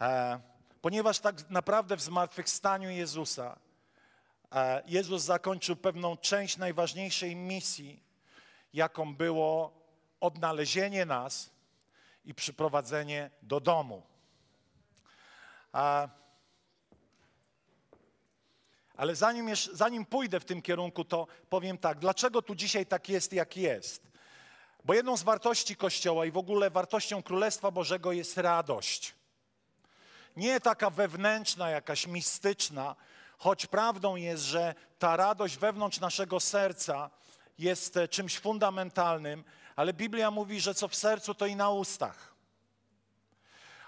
E, ponieważ tak naprawdę w zmartwychwstaniu Jezusa e, Jezus zakończył pewną część najważniejszej misji, jaką było odnalezienie nas i przyprowadzenie do domu. E, ale zanim, zanim pójdę w tym kierunku, to powiem tak, dlaczego tu dzisiaj tak jest, jak jest? Bo jedną z wartości Kościoła i w ogóle wartością Królestwa Bożego jest radość. Nie taka wewnętrzna, jakaś mistyczna, choć prawdą jest, że ta radość wewnątrz naszego serca jest e, czymś fundamentalnym, ale Biblia mówi, że co w sercu, to i na ustach.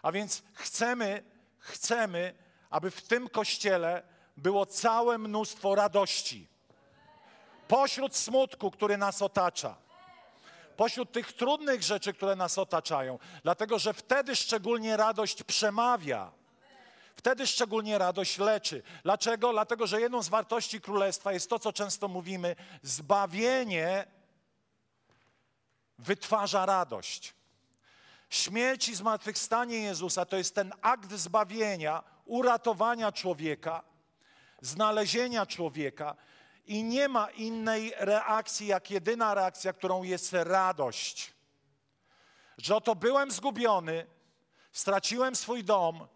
A więc chcemy, chcemy, aby w tym kościele było całe mnóstwo radości. Pośród smutku, który nas otacza. Pośród tych trudnych rzeczy, które nas otaczają. Dlatego, że wtedy szczególnie radość przemawia. Wtedy szczególnie radość leczy. Dlaczego? Dlatego, że jedną z wartości królestwa jest to, co często mówimy: zbawienie wytwarza radość. Śmierć i zmartwychwstanie Jezusa to jest ten akt zbawienia, uratowania człowieka, znalezienia człowieka i nie ma innej reakcji, jak jedyna reakcja, którą jest radość. Że oto byłem zgubiony, straciłem swój dom,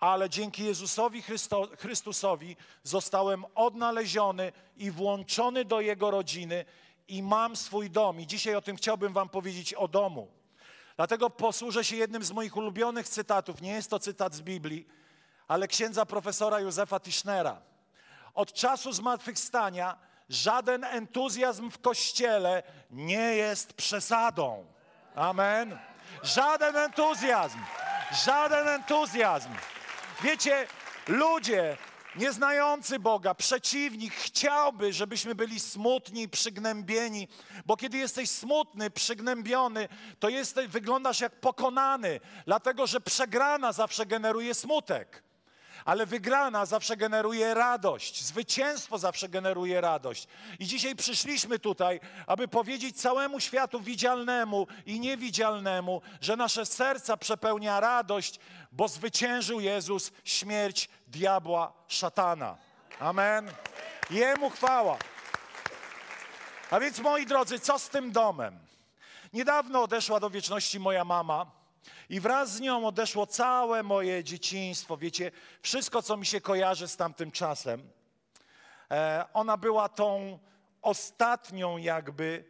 ale dzięki Jezusowi Chrysto, Chrystusowi zostałem odnaleziony i włączony do Jego rodziny i mam swój dom. I dzisiaj o tym chciałbym Wam powiedzieć o domu. Dlatego posłużę się jednym z moich ulubionych cytatów. Nie jest to cytat z Biblii, ale księdza profesora Józefa Tischnera. Od czasu zmartwychwstania żaden entuzjazm w kościele nie jest przesadą. Amen. Żaden entuzjazm, żaden entuzjazm. Wiecie, ludzie nieznający Boga, przeciwnik, chciałby, żebyśmy byli smutni, przygnębieni, bo kiedy jesteś smutny, przygnębiony, to jesteś, wyglądasz jak pokonany, dlatego że przegrana zawsze generuje smutek. Ale wygrana zawsze generuje radość, zwycięstwo zawsze generuje radość. I dzisiaj przyszliśmy tutaj, aby powiedzieć całemu światu widzialnemu i niewidzialnemu, że nasze serca przepełnia radość, bo zwyciężył Jezus śmierć diabła, szatana. Amen. Jemu chwała. A więc moi drodzy, co z tym domem? Niedawno odeszła do wieczności moja mama. I wraz z nią odeszło całe moje dzieciństwo. Wiecie, wszystko, co mi się kojarzy z tamtym czasem. E, ona była tą ostatnią, jakby,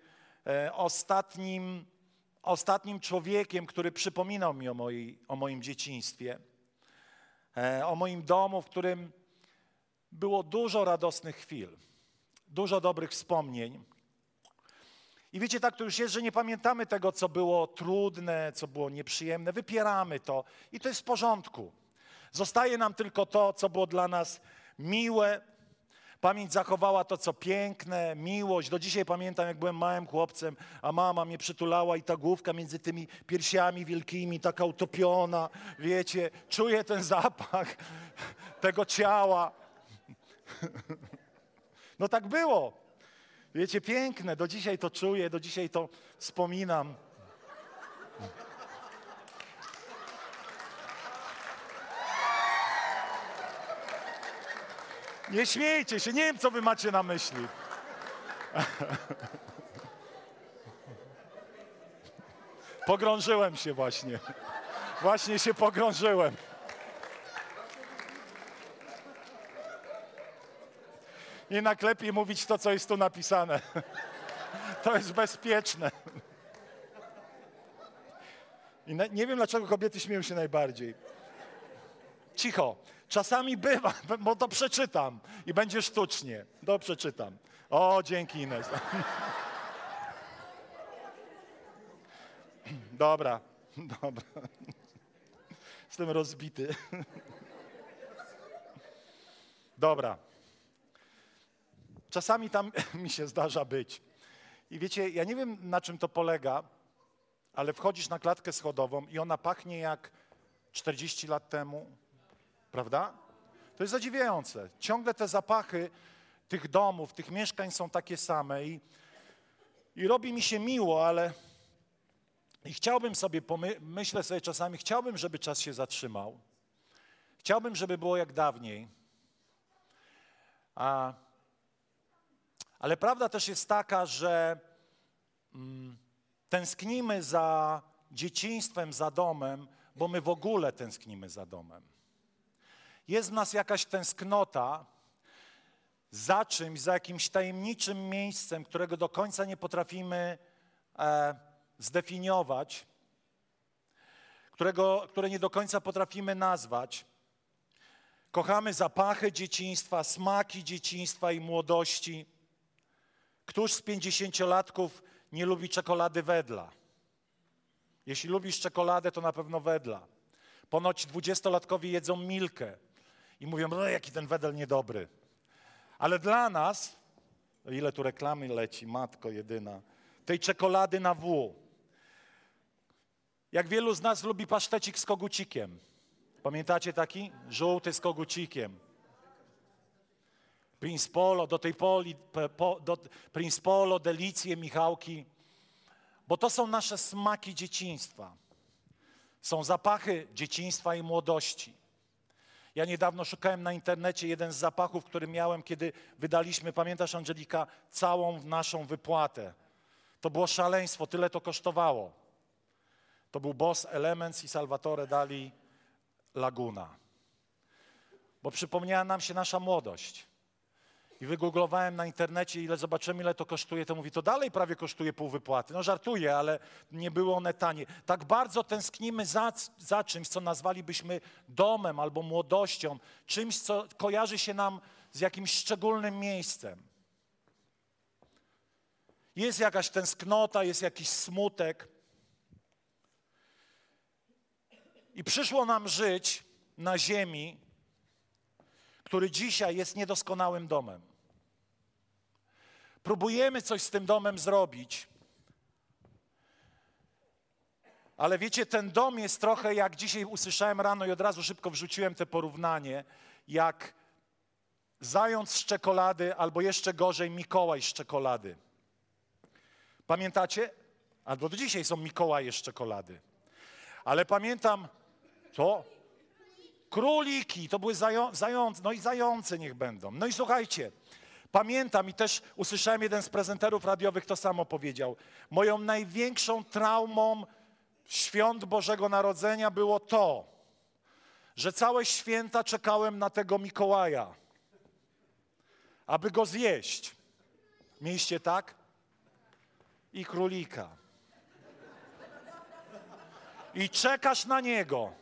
e, ostatnim, ostatnim człowiekiem, który przypominał mi o, mojej, o moim dzieciństwie, e, o moim domu, w którym było dużo radosnych chwil, dużo dobrych wspomnień. I wiecie, tak to już jest, że nie pamiętamy tego, co było trudne, co było nieprzyjemne, wypieramy to i to jest w porządku. Zostaje nam tylko to, co było dla nas miłe. Pamięć zachowała to, co piękne, miłość. Do dzisiaj pamiętam, jak byłem małym chłopcem, a mama mnie przytulała i ta główka między tymi piersiami wielkimi, taka utopiona, wiecie, czuję ten zapach tego ciała. No tak było. Wiecie, piękne, do dzisiaj to czuję, do dzisiaj to wspominam. Nie śmiejcie się, nie wiem, co wy macie na myśli. Pogrążyłem się właśnie. Właśnie się pogrążyłem. Jednak lepiej mówić to, co jest tu napisane. To jest bezpieczne. I nie wiem, dlaczego kobiety śmieją się najbardziej. Cicho. Czasami bywa, bo to przeczytam i będzie sztucznie. To przeczytam. O, dzięki Ines. Dobra, dobra. Jestem rozbity. Dobra. Czasami tam mi się zdarza być. I wiecie, ja nie wiem na czym to polega, ale wchodzisz na klatkę schodową i ona pachnie jak 40 lat temu, prawda? To jest zadziwiające. Ciągle te zapachy tych domów, tych mieszkań są takie same i, i robi mi się miło, ale i chciałbym sobie, myślę sobie czasami, chciałbym, żeby czas się zatrzymał. Chciałbym, żeby było jak dawniej. A, ale prawda też jest taka, że mm, tęsknimy za dzieciństwem, za domem, bo my w ogóle tęsknimy za domem. Jest w nas jakaś tęsknota za czymś, za jakimś tajemniczym miejscem, którego do końca nie potrafimy e, zdefiniować, którego, które nie do końca potrafimy nazwać. Kochamy zapachy dzieciństwa, smaki dzieciństwa i młodości. Któż z pięćdziesięciolatków nie lubi czekolady wedla? Jeśli lubisz czekoladę, to na pewno wedla. Ponoć dwudziestolatkowie jedzą milkę i mówią, no jaki ten wedel niedobry. Ale dla nas, ile tu reklamy leci, matko jedyna, tej czekolady na W. Jak wielu z nas lubi pasztecik z kogucikiem. Pamiętacie taki? Żółty z kogucikiem. Prince Polo, do tej poli, po, do, Prince Polo, Delicje, Michałki. Bo to są nasze smaki dzieciństwa. Są zapachy dzieciństwa i młodości. Ja niedawno szukałem na internecie jeden z zapachów, który miałem, kiedy wydaliśmy, pamiętasz Angelika, całą naszą wypłatę. To było szaleństwo, tyle to kosztowało. To był Boss Elements i Salvatore Dali Laguna. Bo przypomniała nam się nasza młodość. I wygooglowałem na internecie, ile zobaczyłem, ile to kosztuje, to mówi, to dalej prawie kosztuje pół wypłaty. No żartuję, ale nie było one tanie. Tak bardzo tęsknimy za, za czymś, co nazwalibyśmy domem albo młodością, czymś, co kojarzy się nam z jakimś szczególnym miejscem. Jest jakaś tęsknota, jest jakiś smutek. I przyszło nam żyć na ziemi, który dzisiaj jest niedoskonałym domem. Próbujemy coś z tym domem zrobić, ale wiecie, ten dom jest trochę jak dzisiaj usłyszałem rano i od razu szybko wrzuciłem te porównanie, jak zając z czekolady, albo jeszcze gorzej Mikołaj z czekolady. Pamiętacie? Albo do dzisiaj są Mikołaje z czekolady. Ale pamiętam, co? Króliki, to były zają, zające, no i zające niech będą. No i słuchajcie, pamiętam i też usłyszałem jeden z prezenterów radiowych to samo powiedział. Moją największą traumą świąt Bożego Narodzenia było to, że całe święta czekałem na tego Mikołaja, aby go zjeść. Mieliście tak? I królika. I czekasz na niego.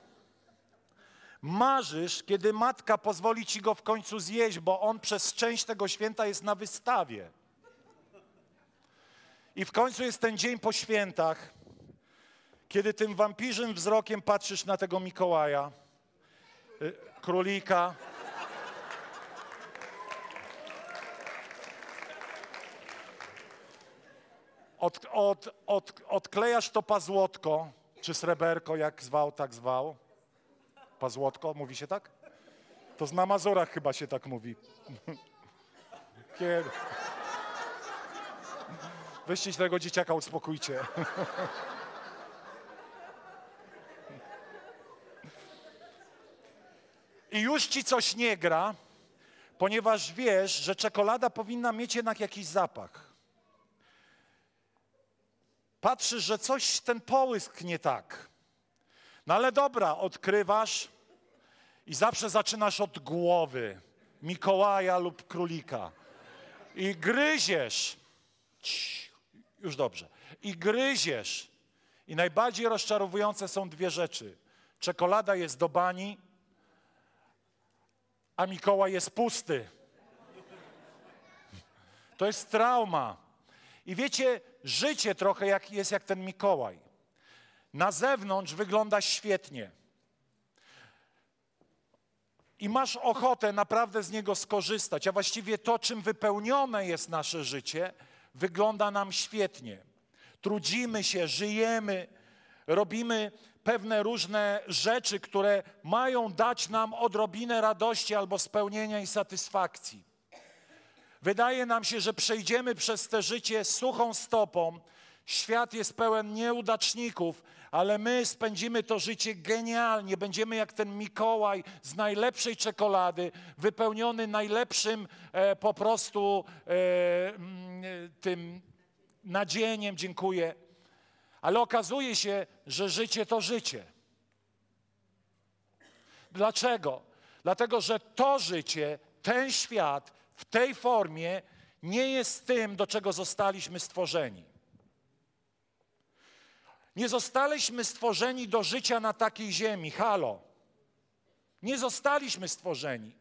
Marzysz, kiedy matka pozwoli ci go w końcu zjeść, bo on przez część tego święta jest na wystawie. I w końcu jest ten dzień po świętach, kiedy tym wampirzym wzrokiem patrzysz na tego Mikołaja, y, królika. Od, od, od, odklejasz to pazłotko, czy sreberko, jak zwał, tak zwał. Pazłotko, mówi się tak? To na Mazurach chyba się tak mówi. Kiedy? Weźcie tego dzieciaka, uspokójcie. I już ci coś nie gra, ponieważ wiesz, że czekolada powinna mieć jednak jakiś zapach. Patrzysz, że coś ten połysk nie tak. No ale dobra, odkrywasz i zawsze zaczynasz od głowy Mikołaja lub królika. I gryziesz. Już dobrze. I gryziesz. I najbardziej rozczarowujące są dwie rzeczy. Czekolada jest do bani, a Mikołaj jest pusty. To jest trauma. I wiecie, życie trochę jak, jest jak ten Mikołaj. Na zewnątrz wygląda świetnie. i masz ochotę naprawdę z niego skorzystać, a właściwie to, czym wypełnione jest nasze życie, wygląda nam świetnie. Trudzimy się, żyjemy, robimy pewne różne rzeczy, które mają dać nam odrobinę radości albo spełnienia i satysfakcji. Wydaje nam się, że przejdziemy przez te życie suchą stopą. Świat jest pełen nieudaczników, ale my spędzimy to życie genialnie. Będziemy jak ten Mikołaj z najlepszej czekolady, wypełniony najlepszym e, po prostu e, mm, tym nadzieniem, dziękuję. Ale okazuje się, że życie to życie. Dlaczego? Dlatego, że to życie, ten świat w tej formie nie jest tym, do czego zostaliśmy stworzeni. Nie zostaliśmy stworzeni do życia na takiej ziemi. Halo. Nie zostaliśmy stworzeni.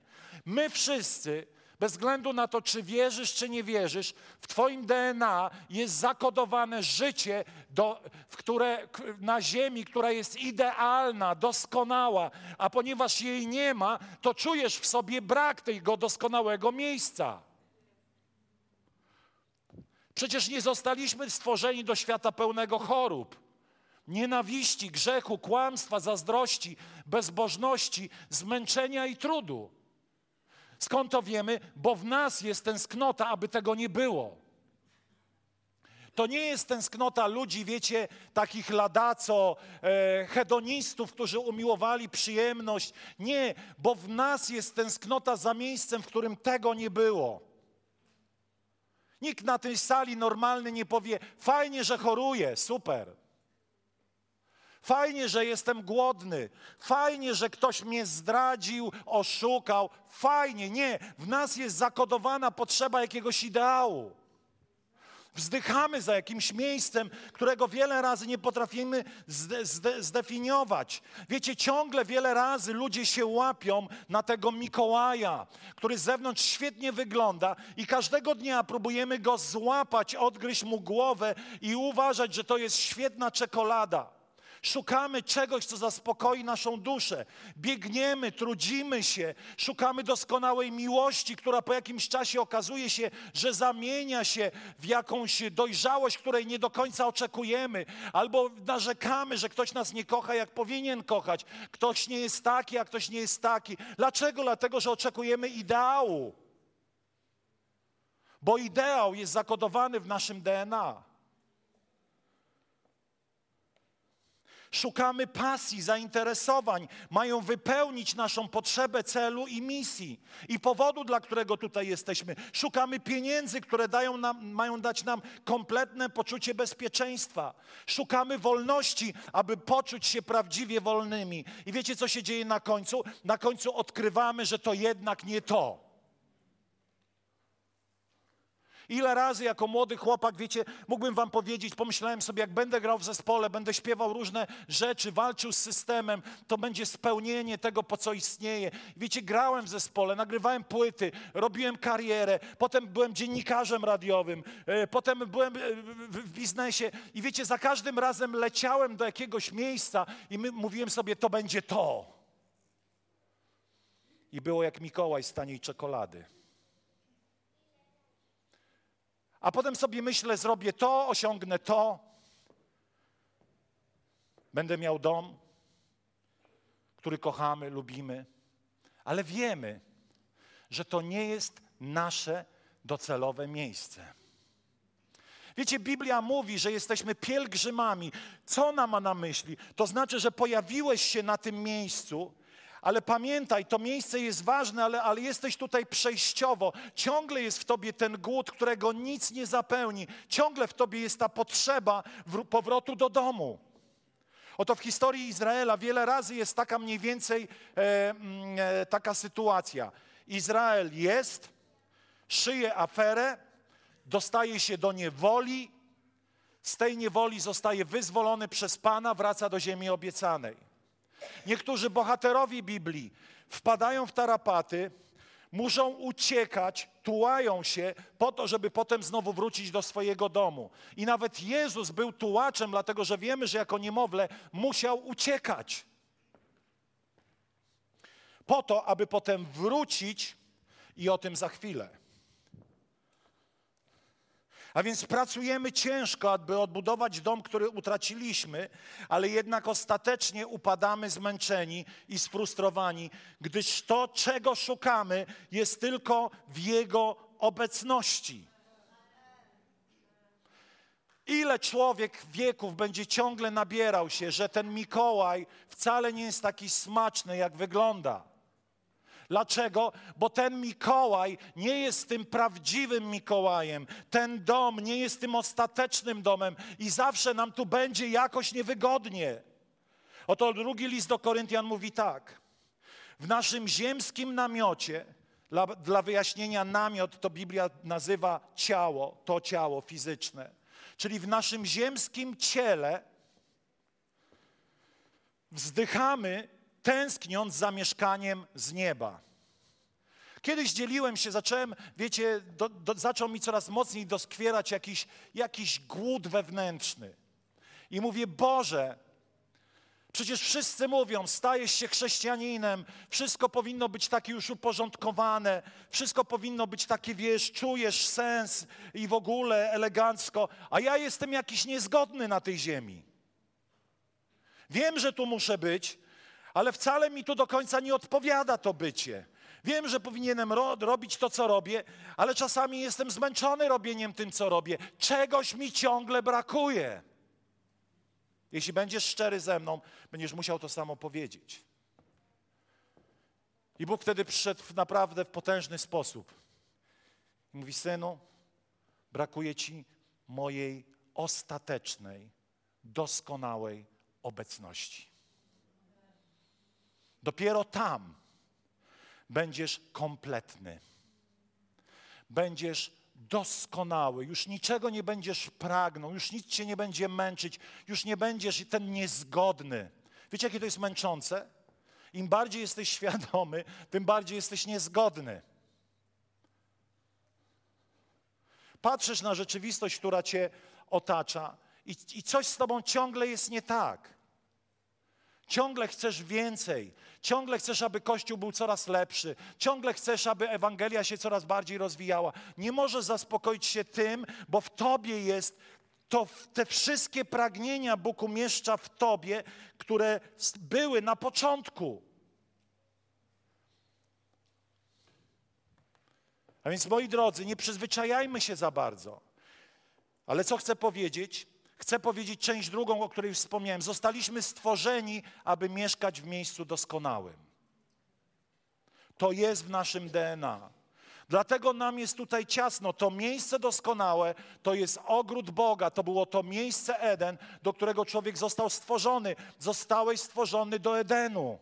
My wszyscy, bez względu na to, czy wierzysz, czy nie wierzysz, w Twoim DNA jest zakodowane życie, do, w które, na ziemi, która jest idealna, doskonała, a ponieważ jej nie ma, to czujesz w sobie brak tego doskonałego miejsca. Przecież nie zostaliśmy stworzeni do świata pełnego chorób nienawiści, grzechu, kłamstwa, zazdrości, bezbożności, zmęczenia i trudu. Skąd to wiemy? Bo w nas jest tęsknota, aby tego nie było. To nie jest tęsknota ludzi, wiecie, takich ladaco, e, hedonistów, którzy umiłowali przyjemność. Nie, bo w nas jest tęsknota za miejscem, w którym tego nie było. Nikt na tej sali normalny nie powie, fajnie, że choruje, super. Fajnie, że jestem głodny. Fajnie, że ktoś mnie zdradził, oszukał. Fajnie. Nie, w nas jest zakodowana potrzeba jakiegoś ideału. Wzdychamy za jakimś miejscem, którego wiele razy nie potrafimy zde, zde, zdefiniować. Wiecie, ciągle wiele razy ludzie się łapią na tego Mikołaja, który z zewnątrz świetnie wygląda i każdego dnia próbujemy go złapać, odgryźć mu głowę i uważać, że to jest świetna czekolada. Szukamy czegoś, co zaspokoi naszą duszę. Biegniemy, trudzimy się, szukamy doskonałej miłości, która po jakimś czasie okazuje się, że zamienia się w jakąś dojrzałość, której nie do końca oczekujemy, albo narzekamy, że ktoś nas nie kocha, jak powinien kochać. Ktoś nie jest taki, a ktoś nie jest taki. Dlaczego? Dlatego, że oczekujemy ideału. Bo ideał jest zakodowany w naszym DNA. Szukamy pasji, zainteresowań, mają wypełnić naszą potrzebę celu i misji i powodu, dla którego tutaj jesteśmy. Szukamy pieniędzy, które dają nam, mają dać nam kompletne poczucie bezpieczeństwa. Szukamy wolności, aby poczuć się prawdziwie wolnymi. I wiecie, co się dzieje na końcu? Na końcu odkrywamy, że to jednak nie to. Ile razy jako młody chłopak, wiecie, mógłbym wam powiedzieć, pomyślałem sobie, jak będę grał w zespole, będę śpiewał różne rzeczy, walczył z systemem, to będzie spełnienie tego, po co istnieje. Wiecie, grałem w zespole, nagrywałem płyty, robiłem karierę, potem byłem dziennikarzem radiowym, e, potem byłem e, w biznesie i wiecie, za każdym razem leciałem do jakiegoś miejsca i mówiłem sobie, to będzie to. I było jak Mikołaj z taniej czekolady. A potem sobie myślę, zrobię to, osiągnę to. Będę miał dom, który kochamy, lubimy, ale wiemy, że to nie jest nasze docelowe miejsce. Wiecie, Biblia mówi, że jesteśmy pielgrzymami. Co ona ma na myśli? To znaczy, że pojawiłeś się na tym miejscu ale pamiętaj, to miejsce jest ważne, ale, ale jesteś tutaj przejściowo. Ciągle jest w tobie ten głód, którego nic nie zapełni. Ciągle w tobie jest ta potrzeba powrotu do domu. Oto w historii Izraela wiele razy jest taka mniej więcej e, mm, e, taka sytuacja. Izrael jest, szyje aferę, dostaje się do niewoli, z tej niewoli zostaje wyzwolony przez Pana, wraca do ziemi obiecanej. Niektórzy bohaterowie Biblii wpadają w tarapaty, muszą uciekać, tułają się po to, żeby potem znowu wrócić do swojego domu. I nawet Jezus był tułaczem, dlatego że wiemy, że jako niemowlę musiał uciekać. po to, aby potem wrócić i o tym za chwilę. A więc pracujemy ciężko, aby odbudować dom, który utraciliśmy, ale jednak ostatecznie upadamy zmęczeni i sfrustrowani, gdyż to, czego szukamy, jest tylko w Jego obecności. Ile człowiek wieków będzie ciągle nabierał się, że ten Mikołaj wcale nie jest taki smaczny, jak wygląda. Dlaczego? Bo ten Mikołaj nie jest tym prawdziwym Mikołajem. Ten dom nie jest tym ostatecznym domem i zawsze nam tu będzie jakoś niewygodnie. Oto drugi list do Koryntian mówi tak. W naszym ziemskim namiocie, dla, dla wyjaśnienia namiot to Biblia nazywa ciało, to ciało fizyczne. Czyli w naszym ziemskim ciele wzdychamy tęskniąc za mieszkaniem z nieba. Kiedyś dzieliłem się, zacząłem, wiecie, do, do, zaczął mi coraz mocniej doskwierać jakiś, jakiś głód wewnętrzny. I mówię, Boże, przecież wszyscy mówią, stajesz się chrześcijaninem, wszystko powinno być takie już uporządkowane, wszystko powinno być takie, wiesz, czujesz sens i w ogóle elegancko, a ja jestem jakiś niezgodny na tej ziemi. Wiem, że tu muszę być, ale wcale mi tu do końca nie odpowiada to bycie. Wiem, że powinienem ro robić to, co robię, ale czasami jestem zmęczony robieniem tym, co robię. Czegoś mi ciągle brakuje. Jeśli będziesz szczery ze mną, będziesz musiał to samo powiedzieć. I Bóg wtedy przyszedł naprawdę w potężny sposób. Mówi, synu, brakuje ci mojej ostatecznej, doskonałej obecności. Dopiero tam będziesz kompletny. Będziesz doskonały, już niczego nie będziesz pragnął, już nic cię nie będzie męczyć, już nie będziesz ten niezgodny. Wiecie, jakie to jest męczące? Im bardziej jesteś świadomy, tym bardziej jesteś niezgodny. Patrzysz na rzeczywistość, która cię otacza, i, i coś z tobą ciągle jest nie tak. Ciągle chcesz więcej, ciągle chcesz, aby Kościół był coraz lepszy, ciągle chcesz, aby Ewangelia się coraz bardziej rozwijała. Nie możesz zaspokoić się tym, bo w Tobie jest to te wszystkie pragnienia Bóg umieszcza w Tobie, które były na początku. A więc, moi drodzy, nie przyzwyczajajmy się za bardzo. Ale co chcę powiedzieć? Chcę powiedzieć część drugą, o której wspomniałem. Zostaliśmy stworzeni, aby mieszkać w miejscu doskonałym. To jest w naszym DNA. Dlatego nam jest tutaj ciasno. To miejsce doskonałe to jest ogród Boga. To było to miejsce Eden, do którego człowiek został stworzony. Zostałeś stworzony do Edenu.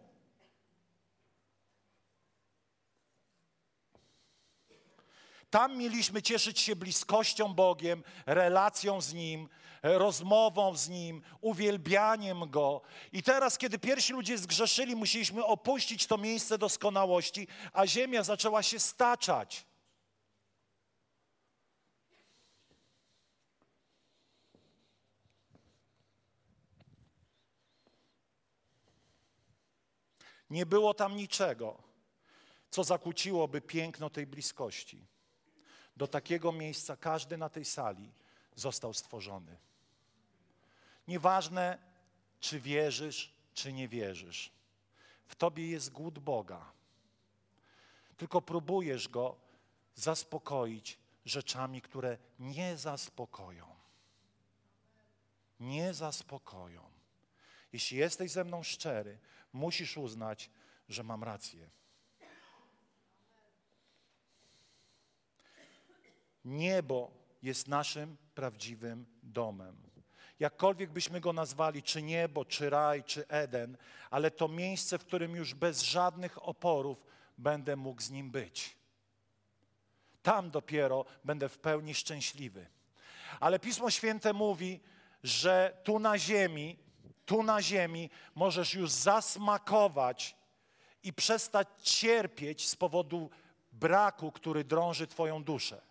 Tam mieliśmy cieszyć się bliskością Bogiem, relacją z Nim, rozmową z Nim, uwielbianiem Go. I teraz, kiedy pierwsi ludzie zgrzeszyli, musieliśmy opuścić to miejsce doskonałości, a ziemia zaczęła się staczać. Nie było tam niczego, co zakłóciłoby piękno tej bliskości. Do takiego miejsca każdy na tej sali został stworzony. Nieważne, czy wierzysz, czy nie wierzysz. W tobie jest głód Boga. Tylko próbujesz go zaspokoić rzeczami, które nie zaspokoją. Nie zaspokoją. Jeśli jesteś ze mną szczery, musisz uznać, że mam rację. Niebo jest naszym prawdziwym domem. Jakkolwiek byśmy go nazwali, czy niebo, czy raj, czy Eden, ale to miejsce, w którym już bez żadnych oporów będę mógł z nim być. Tam dopiero będę w pełni szczęśliwy. Ale Pismo Święte mówi, że tu na ziemi, tu na ziemi możesz już zasmakować i przestać cierpieć z powodu braku, który drąży Twoją duszę.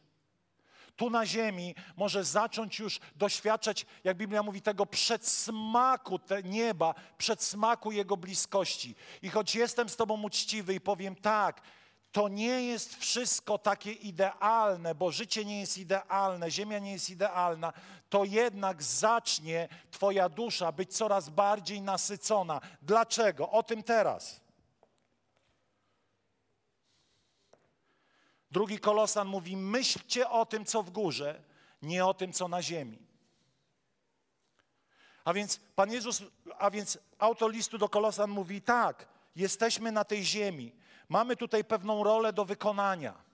Tu na ziemi możesz zacząć już doświadczać, jak Biblia mówi, tego przedsmaku te nieba, przedsmaku Jego bliskości. I choć jestem z Tobą uczciwy i powiem tak, to nie jest wszystko takie idealne, bo życie nie jest idealne, ziemia nie jest idealna, to jednak zacznie Twoja dusza być coraz bardziej nasycona. Dlaczego? O tym teraz. Drugi kolosan mówi: myślcie o tym, co w górze, nie o tym, co na ziemi. A więc Pan Jezus, a więc autor listu do kolosan mówi tak, jesteśmy na tej ziemi, mamy tutaj pewną rolę do wykonania.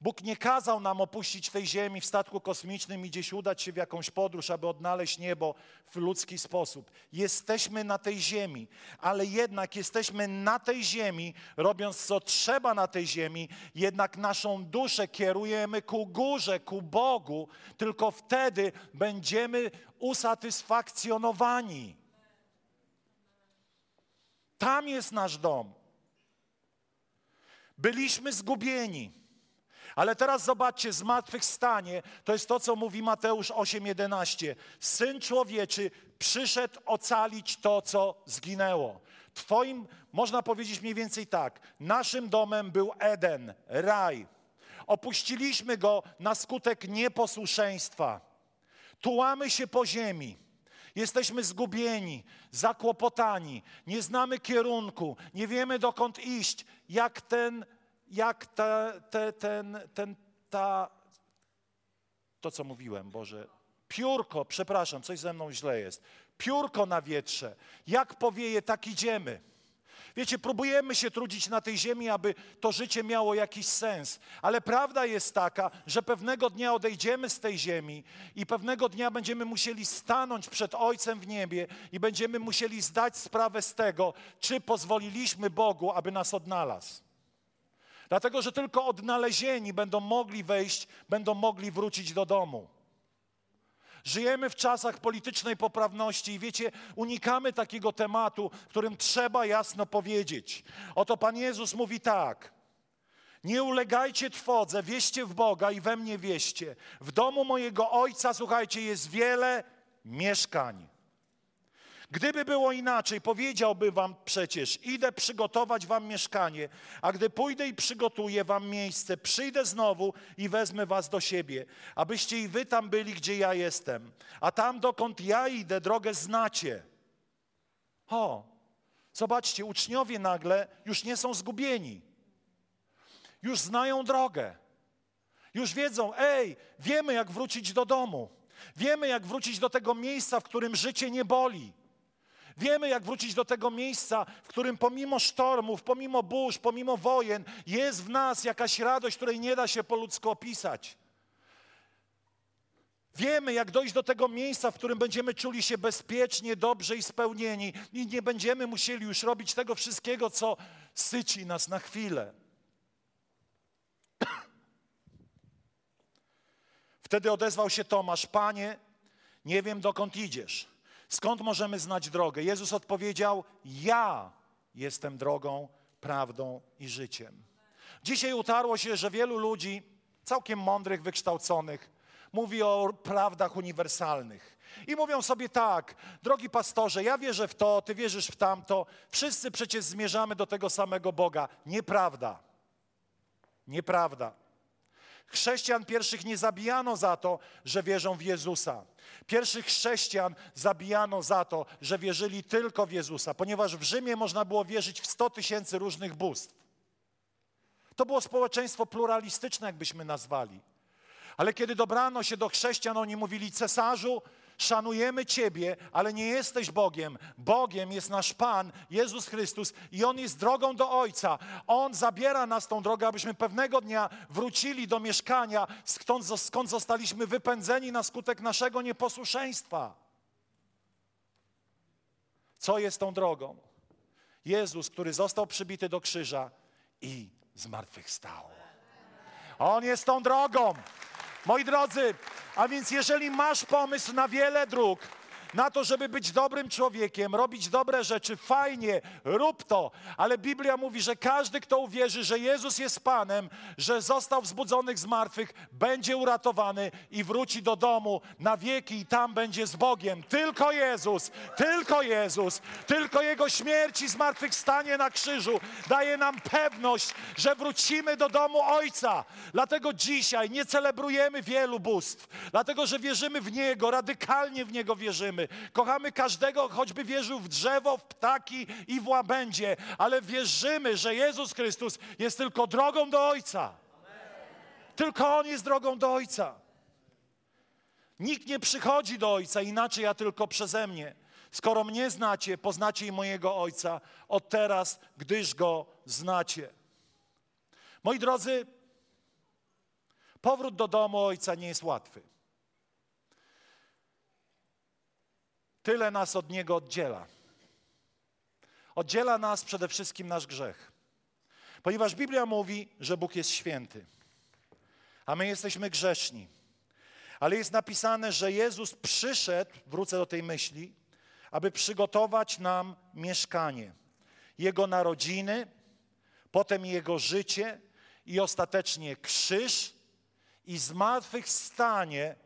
Bóg nie kazał nam opuścić tej ziemi w statku kosmicznym i gdzieś udać się w jakąś podróż, aby odnaleźć niebo w ludzki sposób. Jesteśmy na tej ziemi, ale jednak jesteśmy na tej ziemi, robiąc co trzeba na tej ziemi, jednak naszą duszę kierujemy ku górze, ku Bogu, tylko wtedy będziemy usatysfakcjonowani. Tam jest nasz dom. Byliśmy zgubieni. Ale teraz zobaczcie, zmartwychwstanie to jest to, co mówi Mateusz 8:11. Syn człowieczy przyszedł ocalić to, co zginęło. Twoim, można powiedzieć mniej więcej tak, naszym domem był Eden, raj. Opuściliśmy go na skutek nieposłuszeństwa. Tułamy się po ziemi. Jesteśmy zgubieni, zakłopotani, nie znamy kierunku, nie wiemy dokąd iść, jak ten jak te, te, ten, ten, ta, to co mówiłem, Boże, piórko, przepraszam, coś ze mną źle jest, piórko na wietrze, jak powieje, tak idziemy. Wiecie, próbujemy się trudzić na tej ziemi, aby to życie miało jakiś sens, ale prawda jest taka, że pewnego dnia odejdziemy z tej ziemi i pewnego dnia będziemy musieli stanąć przed Ojcem w niebie i będziemy musieli zdać sprawę z tego, czy pozwoliliśmy Bogu, aby nas odnalazł. Dlatego, że tylko odnalezieni będą mogli wejść, będą mogli wrócić do domu. Żyjemy w czasach politycznej poprawności i wiecie, unikamy takiego tematu, którym trzeba jasno powiedzieć. Oto Pan Jezus mówi tak. Nie ulegajcie trwodze, wieście w Boga i we mnie wieście. W domu mojego Ojca, słuchajcie, jest wiele mieszkań. Gdyby było inaczej, powiedziałby wam przecież, idę przygotować wam mieszkanie, a gdy pójdę i przygotuję wam miejsce, przyjdę znowu i wezmę was do siebie, abyście i wy tam byli, gdzie ja jestem. A tam, dokąd ja idę, drogę znacie. O, zobaczcie, uczniowie nagle już nie są zgubieni. Już znają drogę. Już wiedzą, ej, wiemy jak wrócić do domu. Wiemy jak wrócić do tego miejsca, w którym życie nie boli. Wiemy, jak wrócić do tego miejsca, w którym pomimo sztormów, pomimo burz, pomimo wojen, jest w nas jakaś radość, której nie da się po ludzku opisać. Wiemy, jak dojść do tego miejsca, w którym będziemy czuli się bezpiecznie, dobrze i spełnieni, i nie będziemy musieli już robić tego wszystkiego, co syci nas na chwilę. Wtedy odezwał się Tomasz: Panie, nie wiem dokąd idziesz. Skąd możemy znać drogę? Jezus odpowiedział: Ja jestem drogą, prawdą i życiem. Dzisiaj utarło się, że wielu ludzi, całkiem mądrych, wykształconych, mówi o prawdach uniwersalnych. I mówią sobie tak, drogi pastorze, ja wierzę w to, ty wierzysz w tamto, wszyscy przecież zmierzamy do tego samego Boga. Nieprawda. Nieprawda. Chrześcijan pierwszych nie zabijano za to, że wierzą w Jezusa. Pierwszych chrześcijan zabijano za to, że wierzyli tylko w Jezusa, ponieważ w Rzymie można było wierzyć w 100 tysięcy różnych bóstw. To było społeczeństwo pluralistyczne, jakbyśmy nazwali. Ale kiedy dobrano się do chrześcijan, oni mówili: Cesarzu, szanujemy Ciebie, ale nie jesteś Bogiem. Bogiem jest nasz Pan, Jezus Chrystus i On jest drogą do Ojca. On zabiera nas tą drogę, abyśmy pewnego dnia wrócili do mieszkania, skąd, skąd zostaliśmy wypędzeni na skutek naszego nieposłuszeństwa. Co jest tą drogą? Jezus, który został przybity do krzyża i zmartwychwstał. On jest tą drogą. Moi drodzy, a więc jeżeli masz pomysł na wiele dróg, na to, żeby być dobrym człowiekiem, robić dobre rzeczy. Fajnie, rób to. Ale Biblia mówi, że każdy, kto uwierzy, że Jezus jest Panem, że został wzbudzony z martwych, będzie uratowany i wróci do domu na wieki i tam będzie z Bogiem. Tylko Jezus, tylko Jezus, tylko Jego śmierć i zmartwychwstanie na krzyżu daje nam pewność, że wrócimy do domu Ojca. Dlatego dzisiaj nie celebrujemy wielu bóstw, dlatego że wierzymy w Niego, radykalnie w Niego wierzymy. Kochamy każdego, choćby wierzył w drzewo, w ptaki i w łabędzie, ale wierzymy, że Jezus Chrystus jest tylko drogą do Ojca. Tylko On jest drogą do Ojca. Nikt nie przychodzi do Ojca inaczej, a tylko przeze mnie. Skoro mnie znacie, poznacie i mojego Ojca od teraz, gdyż Go znacie. Moi drodzy, powrót do domu Ojca nie jest łatwy. Tyle nas od Niego oddziela. Oddziela nas przede wszystkim nasz grzech. Ponieważ Biblia mówi, że Bóg jest święty, a my jesteśmy grzeszni. Ale jest napisane, że Jezus przyszedł, wrócę do tej myśli, aby przygotować nam mieszkanie. Jego narodziny, potem Jego życie i ostatecznie krzyż i zmartwychwstanie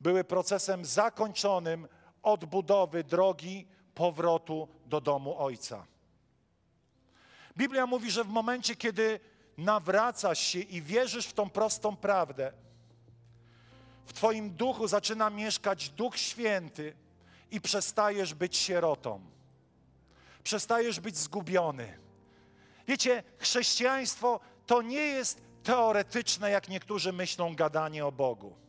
były procesem zakończonym odbudowy drogi powrotu do domu Ojca. Biblia mówi, że w momencie, kiedy nawracasz się i wierzysz w tą prostą prawdę, w Twoim duchu zaczyna mieszkać Duch Święty i przestajesz być sierotą. Przestajesz być zgubiony. Wiecie, chrześcijaństwo to nie jest teoretyczne, jak niektórzy myślą, gadanie o Bogu.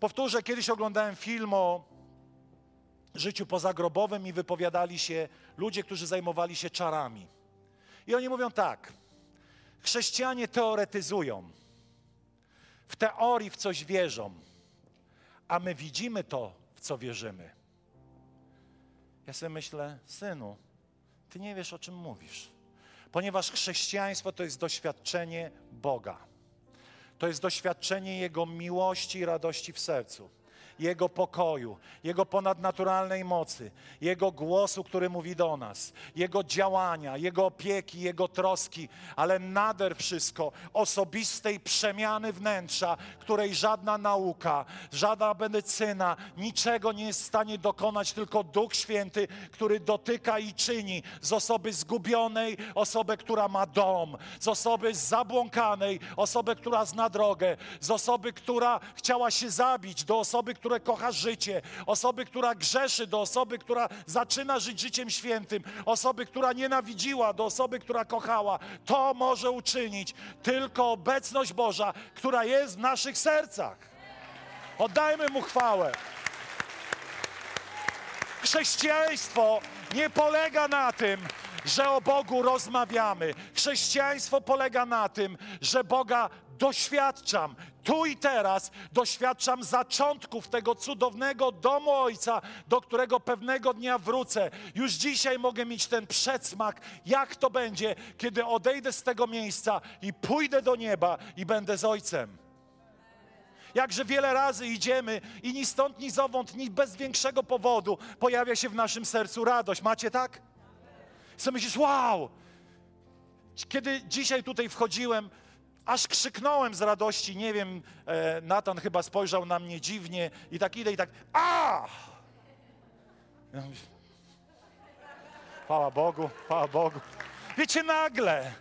Powtórzę, kiedyś oglądałem film o życiu pozagrobowym i wypowiadali się ludzie, którzy zajmowali się czarami. I oni mówią tak: chrześcijanie teoretyzują, w teorii w coś wierzą, a my widzimy to, w co wierzymy. Ja sobie myślę, synu, ty nie wiesz, o czym mówisz, ponieważ chrześcijaństwo to jest doświadczenie Boga. To jest doświadczenie Jego miłości i radości w sercu. Jego pokoju, Jego ponadnaturalnej mocy, Jego głosu, który mówi do nas, Jego działania, Jego opieki, Jego troski, ale nader wszystko osobistej przemiany wnętrza, której żadna nauka, żadna medycyna niczego nie jest w stanie dokonać, tylko Duch Święty, który dotyka i czyni z osoby zgubionej, osobę, która ma dom, z osoby zabłąkanej, osobę, która zna drogę, z osoby, która chciała się zabić, do osoby, która które kocha życie, osoby, która grzeszy, do osoby, która zaczyna żyć życiem świętym, osoby, która nienawidziła, do osoby, która kochała. To może uczynić tylko obecność Boża, która jest w naszych sercach. Oddajmy Mu chwałę. Chrześcijaństwo nie polega na tym, że o Bogu rozmawiamy. Chrześcijaństwo polega na tym, że Boga doświadczam tu i teraz, doświadczam zaczątków tego cudownego domu Ojca, do którego pewnego dnia wrócę. Już dzisiaj mogę mieć ten przedsmak, jak to będzie, kiedy odejdę z tego miejsca i pójdę do nieba i będę z Ojcem. Jakże wiele razy idziemy i ni stąd, ni zowąd, ni bez większego powodu pojawia się w naszym sercu radość. Macie tak? Co myślisz, wow! Kiedy dzisiaj tutaj wchodziłem, aż krzyknąłem z radości, nie wiem, e, Natan chyba spojrzał na mnie dziwnie i tak idę i tak, a! Ja mówię, chwała Bogu, chwała Bogu. Wiecie, nagle,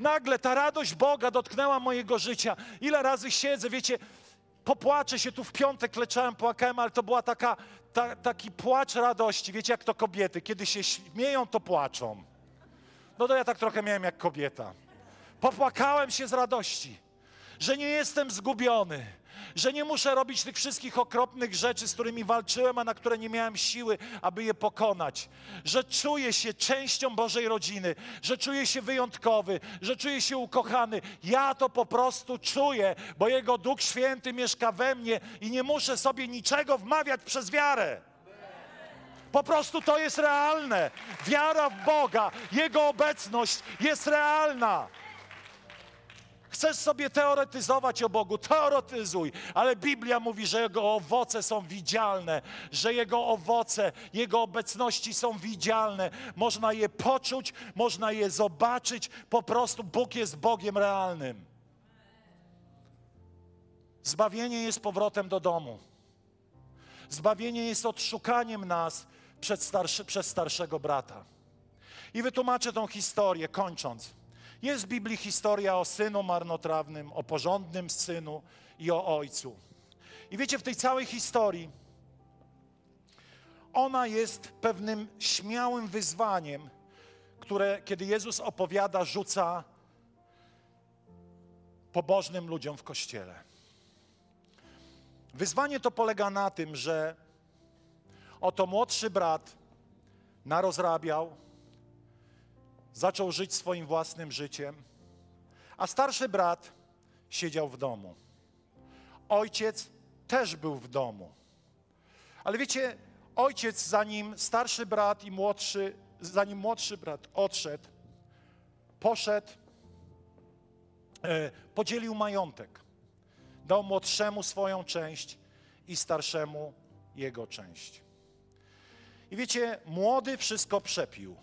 nagle ta radość Boga dotknęła mojego życia. Ile razy siedzę, wiecie, popłaczę się tu w piątek, kleczałem, płakałem, ale to była taka, ta, taki płacz radości. Wiecie, jak to kobiety, kiedy się śmieją, to płaczą. No to ja tak trochę miałem jak kobieta. Popłakałem się z radości, że nie jestem zgubiony, że nie muszę robić tych wszystkich okropnych rzeczy, z którymi walczyłem, a na które nie miałem siły, aby je pokonać. Że czuję się częścią Bożej rodziny, że czuję się wyjątkowy, że czuję się ukochany. Ja to po prostu czuję, bo Jego Duch Święty mieszka we mnie i nie muszę sobie niczego wmawiać przez wiarę. Po prostu to jest realne. Wiara w Boga, Jego obecność jest realna. Chcesz sobie teoretyzować o Bogu, teoretyzuj, ale Biblia mówi, że Jego owoce są widzialne, że Jego owoce, Jego obecności są widzialne. Można je poczuć, można je zobaczyć, po prostu Bóg jest Bogiem realnym. Zbawienie jest powrotem do domu. Zbawienie jest odszukaniem nas przed starszy, przez starszego brata. I wytłumaczę tą historię, kończąc. Jest w Biblii historia o synu marnotrawnym, o porządnym synu i o ojcu. I wiecie, w tej całej historii ona jest pewnym śmiałym wyzwaniem, które, kiedy Jezus opowiada, rzuca pobożnym ludziom w kościele. Wyzwanie to polega na tym, że oto młodszy brat narozrabiał, zaczął żyć swoim własnym życiem, a starszy brat siedział w domu. Ojciec też był w domu. Ale wiecie, ojciec, zanim starszy brat i młodszy, zanim młodszy brat odszedł, poszedł, e, podzielił majątek. Dał młodszemu swoją część i starszemu jego część. I wiecie, młody wszystko przepił.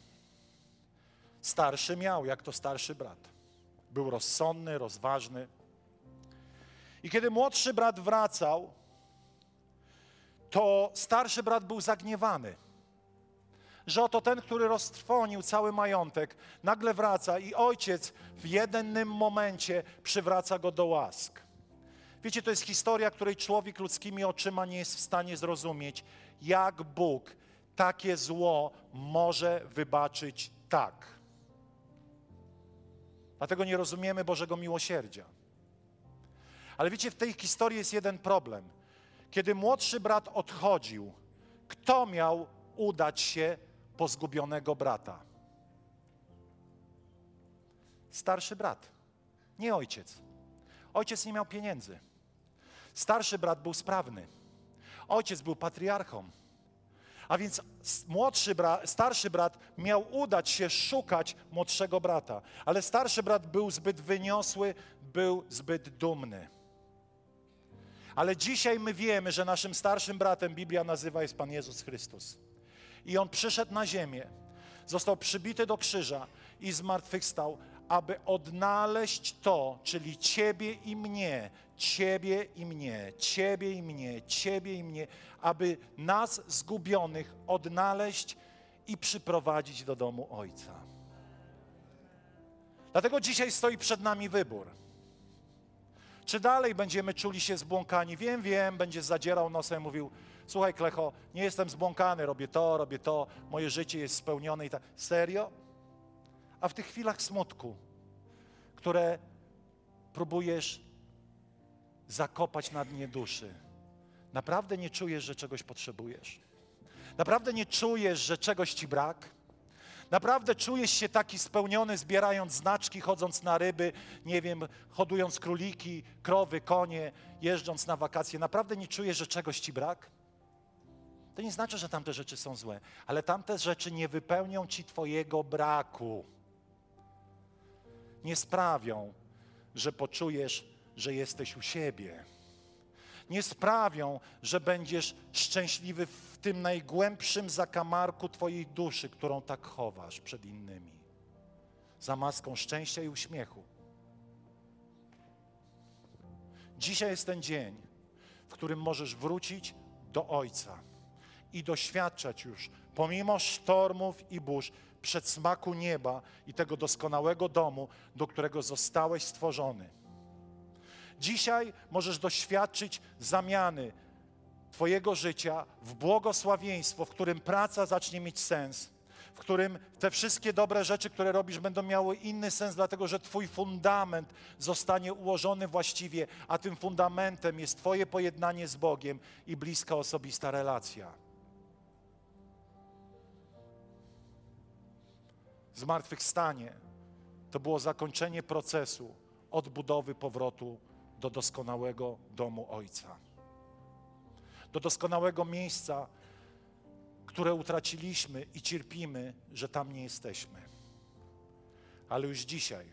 Starszy miał, jak to starszy brat. Był rozsądny, rozważny. I kiedy młodszy brat wracał, to starszy brat był zagniewany, że oto ten, który roztrwonił cały majątek, nagle wraca i ojciec w jednym momencie przywraca go do łask. Wiecie, to jest historia, której człowiek ludzkimi oczyma nie jest w stanie zrozumieć, jak Bóg takie zło może wybaczyć tak. Dlatego nie rozumiemy Bożego miłosierdzia. Ale wiecie, w tej historii jest jeden problem. Kiedy młodszy brat odchodził, kto miał udać się po zgubionego brata? Starszy brat, nie ojciec. Ojciec nie miał pieniędzy. Starszy brat był sprawny. Ojciec był patriarchą. A więc młodszy brat, starszy brat miał udać się szukać młodszego brata, ale starszy brat był zbyt wyniosły, był zbyt dumny. Ale dzisiaj my wiemy, że naszym starszym bratem Biblia nazywa jest Pan Jezus Chrystus. I On przyszedł na ziemię, został przybity do krzyża i zmartwychwstał, aby odnaleźć to, czyli Ciebie i mnie, Ciebie i mnie, Ciebie i mnie, Ciebie i mnie, aby nas zgubionych odnaleźć i przyprowadzić do domu Ojca. Dlatego dzisiaj stoi przed nami wybór. Czy dalej będziemy czuli się zbłąkani? Wiem, wiem, będzie zadzierał nosem, mówił, słuchaj Klecho, nie jestem zbłąkany, robię to, robię to, moje życie jest spełnione i tak. Serio? A w tych chwilach smutku, które próbujesz zakopać na dnie duszy, naprawdę nie czujesz, że czegoś potrzebujesz? Naprawdę nie czujesz, że czegoś ci brak? Naprawdę czujesz się taki spełniony, zbierając znaczki, chodząc na ryby, nie wiem, hodując króliki, krowy, konie, jeżdżąc na wakacje. Naprawdę nie czujesz, że czegoś ci brak? To nie znaczy, że tamte rzeczy są złe, ale tamte rzeczy nie wypełnią ci Twojego braku nie sprawią, że poczujesz, że jesteś u siebie. Nie sprawią, że będziesz szczęśliwy w tym najgłębszym zakamarku Twojej duszy, którą tak chowasz przed innymi. Za maską szczęścia i uśmiechu. Dzisiaj jest ten dzień, w którym możesz wrócić do Ojca i doświadczać już, pomimo sztormów i burz, przedsmaku nieba i tego doskonałego domu, do którego zostałeś stworzony. Dzisiaj możesz doświadczyć zamiany Twojego życia w błogosławieństwo, w którym praca zacznie mieć sens, w którym te wszystkie dobre rzeczy, które robisz, będą miały inny sens, dlatego że Twój fundament zostanie ułożony właściwie, a tym fundamentem jest Twoje pojednanie z Bogiem i bliska osobista relacja. Zmartwychwstanie to było zakończenie procesu odbudowy powrotu do doskonałego domu Ojca. Do doskonałego miejsca, które utraciliśmy i cierpimy, że tam nie jesteśmy. Ale już dzisiaj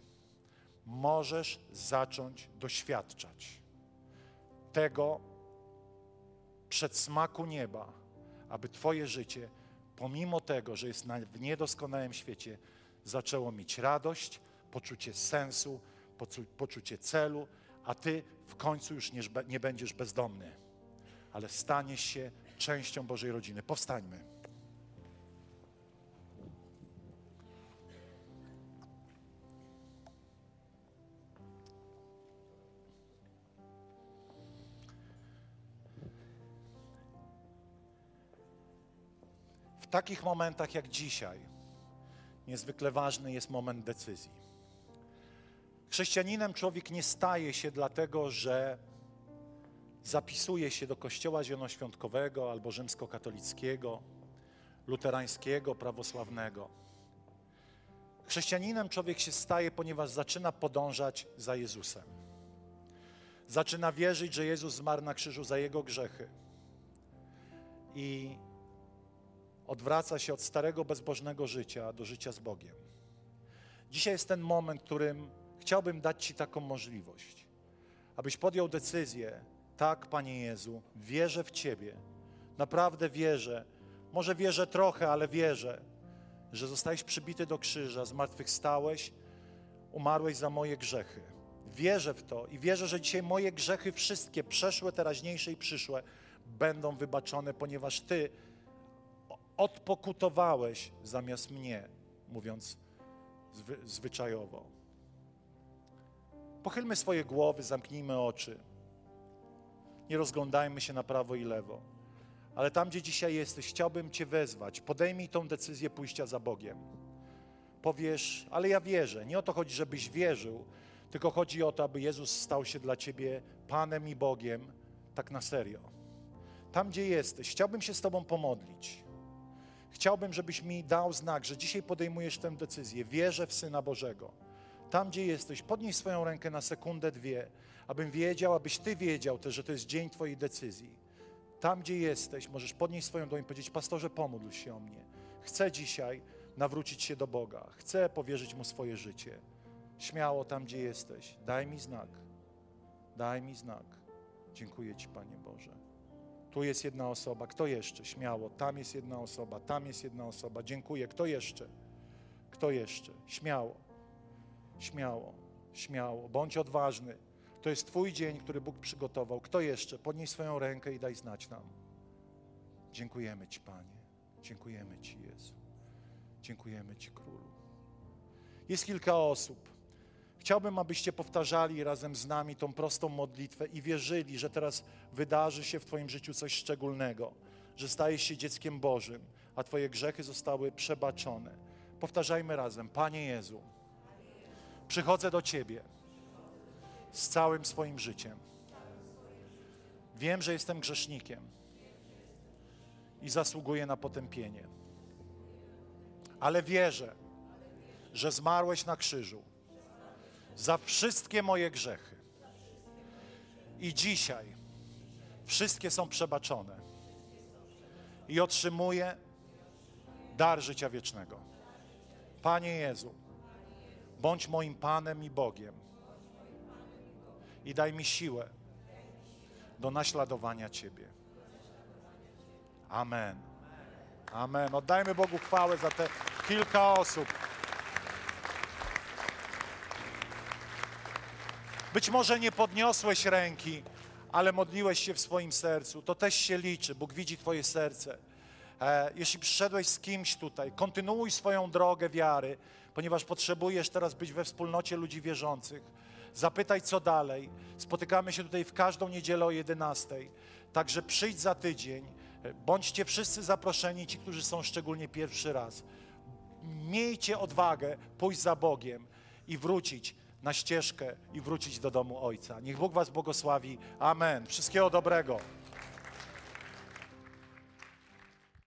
możesz zacząć doświadczać tego przedsmaku nieba, aby Twoje życie, pomimo tego, że jest w niedoskonałym świecie, zaczęło mieć radość, poczucie sensu, poczu, poczucie celu, a Ty w końcu już nie, nie będziesz bezdomny, ale staniesz się częścią Bożej rodziny. Powstańmy. W takich momentach jak dzisiaj, niezwykle ważny jest moment decyzji. Chrześcijaninem człowiek nie staje się dlatego, że zapisuje się do kościoła zielonoświątkowego albo rzymskokatolickiego, luterańskiego, prawosławnego. Chrześcijaninem człowiek się staje, ponieważ zaczyna podążać za Jezusem. Zaczyna wierzyć, że Jezus zmarł na krzyżu za jego grzechy. I odwraca się od starego, bezbożnego życia do życia z Bogiem. Dzisiaj jest ten moment, którym chciałbym dać Ci taką możliwość, abyś podjął decyzję, tak, Panie Jezu, wierzę w Ciebie, naprawdę wierzę, może wierzę trochę, ale wierzę, że zostałeś przybity do krzyża, zmartwychwstałeś, umarłeś za moje grzechy. Wierzę w to i wierzę, że dzisiaj moje grzechy wszystkie, przeszłe, teraźniejsze i przyszłe, będą wybaczone, ponieważ Ty odpokutowałeś zamiast mnie, mówiąc zwy, zwyczajowo. Pochylmy swoje głowy, zamknijmy oczy. Nie rozglądajmy się na prawo i lewo. Ale tam, gdzie dzisiaj jesteś, chciałbym Cię wezwać. Podejmij tą decyzję pójścia za Bogiem. Powiesz, ale ja wierzę. Nie o to chodzi, żebyś wierzył, tylko chodzi o to, aby Jezus stał się dla Ciebie Panem i Bogiem, tak na serio. Tam, gdzie jesteś, chciałbym się z Tobą pomodlić. Chciałbym, żebyś mi dał znak, że dzisiaj podejmujesz tę decyzję. Wierzę w Syna Bożego. Tam, gdzie jesteś, podnieś swoją rękę na sekundę, dwie, abym wiedział, abyś Ty wiedział też, że to jest dzień Twojej decyzji. Tam, gdzie jesteś, możesz podnieść swoją dłoń i powiedzieć, pastorze, pomódl się o mnie. Chcę dzisiaj nawrócić się do Boga. Chcę powierzyć Mu swoje życie. Śmiało tam, gdzie jesteś. Daj mi znak. Daj mi znak. Dziękuję Ci, Panie Boże. Tu jest jedna osoba. Kto jeszcze? Śmiało. Tam jest jedna osoba. Tam jest jedna osoba. Dziękuję. Kto jeszcze? Kto jeszcze? Śmiało. Śmiało. Śmiało. Bądź odważny. To jest Twój dzień, który Bóg przygotował. Kto jeszcze? Podnieś swoją rękę i daj znać nam. Dziękujemy Ci, Panie. Dziękujemy Ci, Jezu. Dziękujemy Ci, Królu. Jest kilka osób. Chciałbym, abyście powtarzali razem z nami tą prostą modlitwę i wierzyli, że teraz wydarzy się w Twoim życiu coś szczególnego, że stajesz się dzieckiem Bożym, a Twoje grzechy zostały przebaczone. Powtarzajmy razem: Panie Jezu, przychodzę do Ciebie z całym swoim życiem. Wiem, że jestem grzesznikiem i zasługuję na potępienie. Ale wierzę, że zmarłeś na krzyżu za wszystkie moje grzechy. I dzisiaj wszystkie są przebaczone. I otrzymuję dar życia wiecznego. Panie Jezu, bądź moim Panem i Bogiem i daj mi siłę do naśladowania Ciebie. Amen. Amen. Oddajmy Bogu chwałę za te kilka osób. Być może nie podniosłeś ręki, ale modliłeś się w swoim sercu. To też się liczy. Bóg widzi Twoje serce. E, jeśli przyszedłeś z kimś tutaj, kontynuuj swoją drogę wiary, ponieważ potrzebujesz teraz być we wspólnocie ludzi wierzących. Zapytaj, co dalej. Spotykamy się tutaj w każdą niedzielę o 11. Także przyjdź za tydzień. Bądźcie wszyscy zaproszeni, ci, którzy są szczególnie pierwszy raz. Miejcie odwagę pójść za Bogiem i wrócić na ścieżkę i wrócić do domu Ojca. Niech Bóg Was błogosławi. Amen. Wszystkiego dobrego.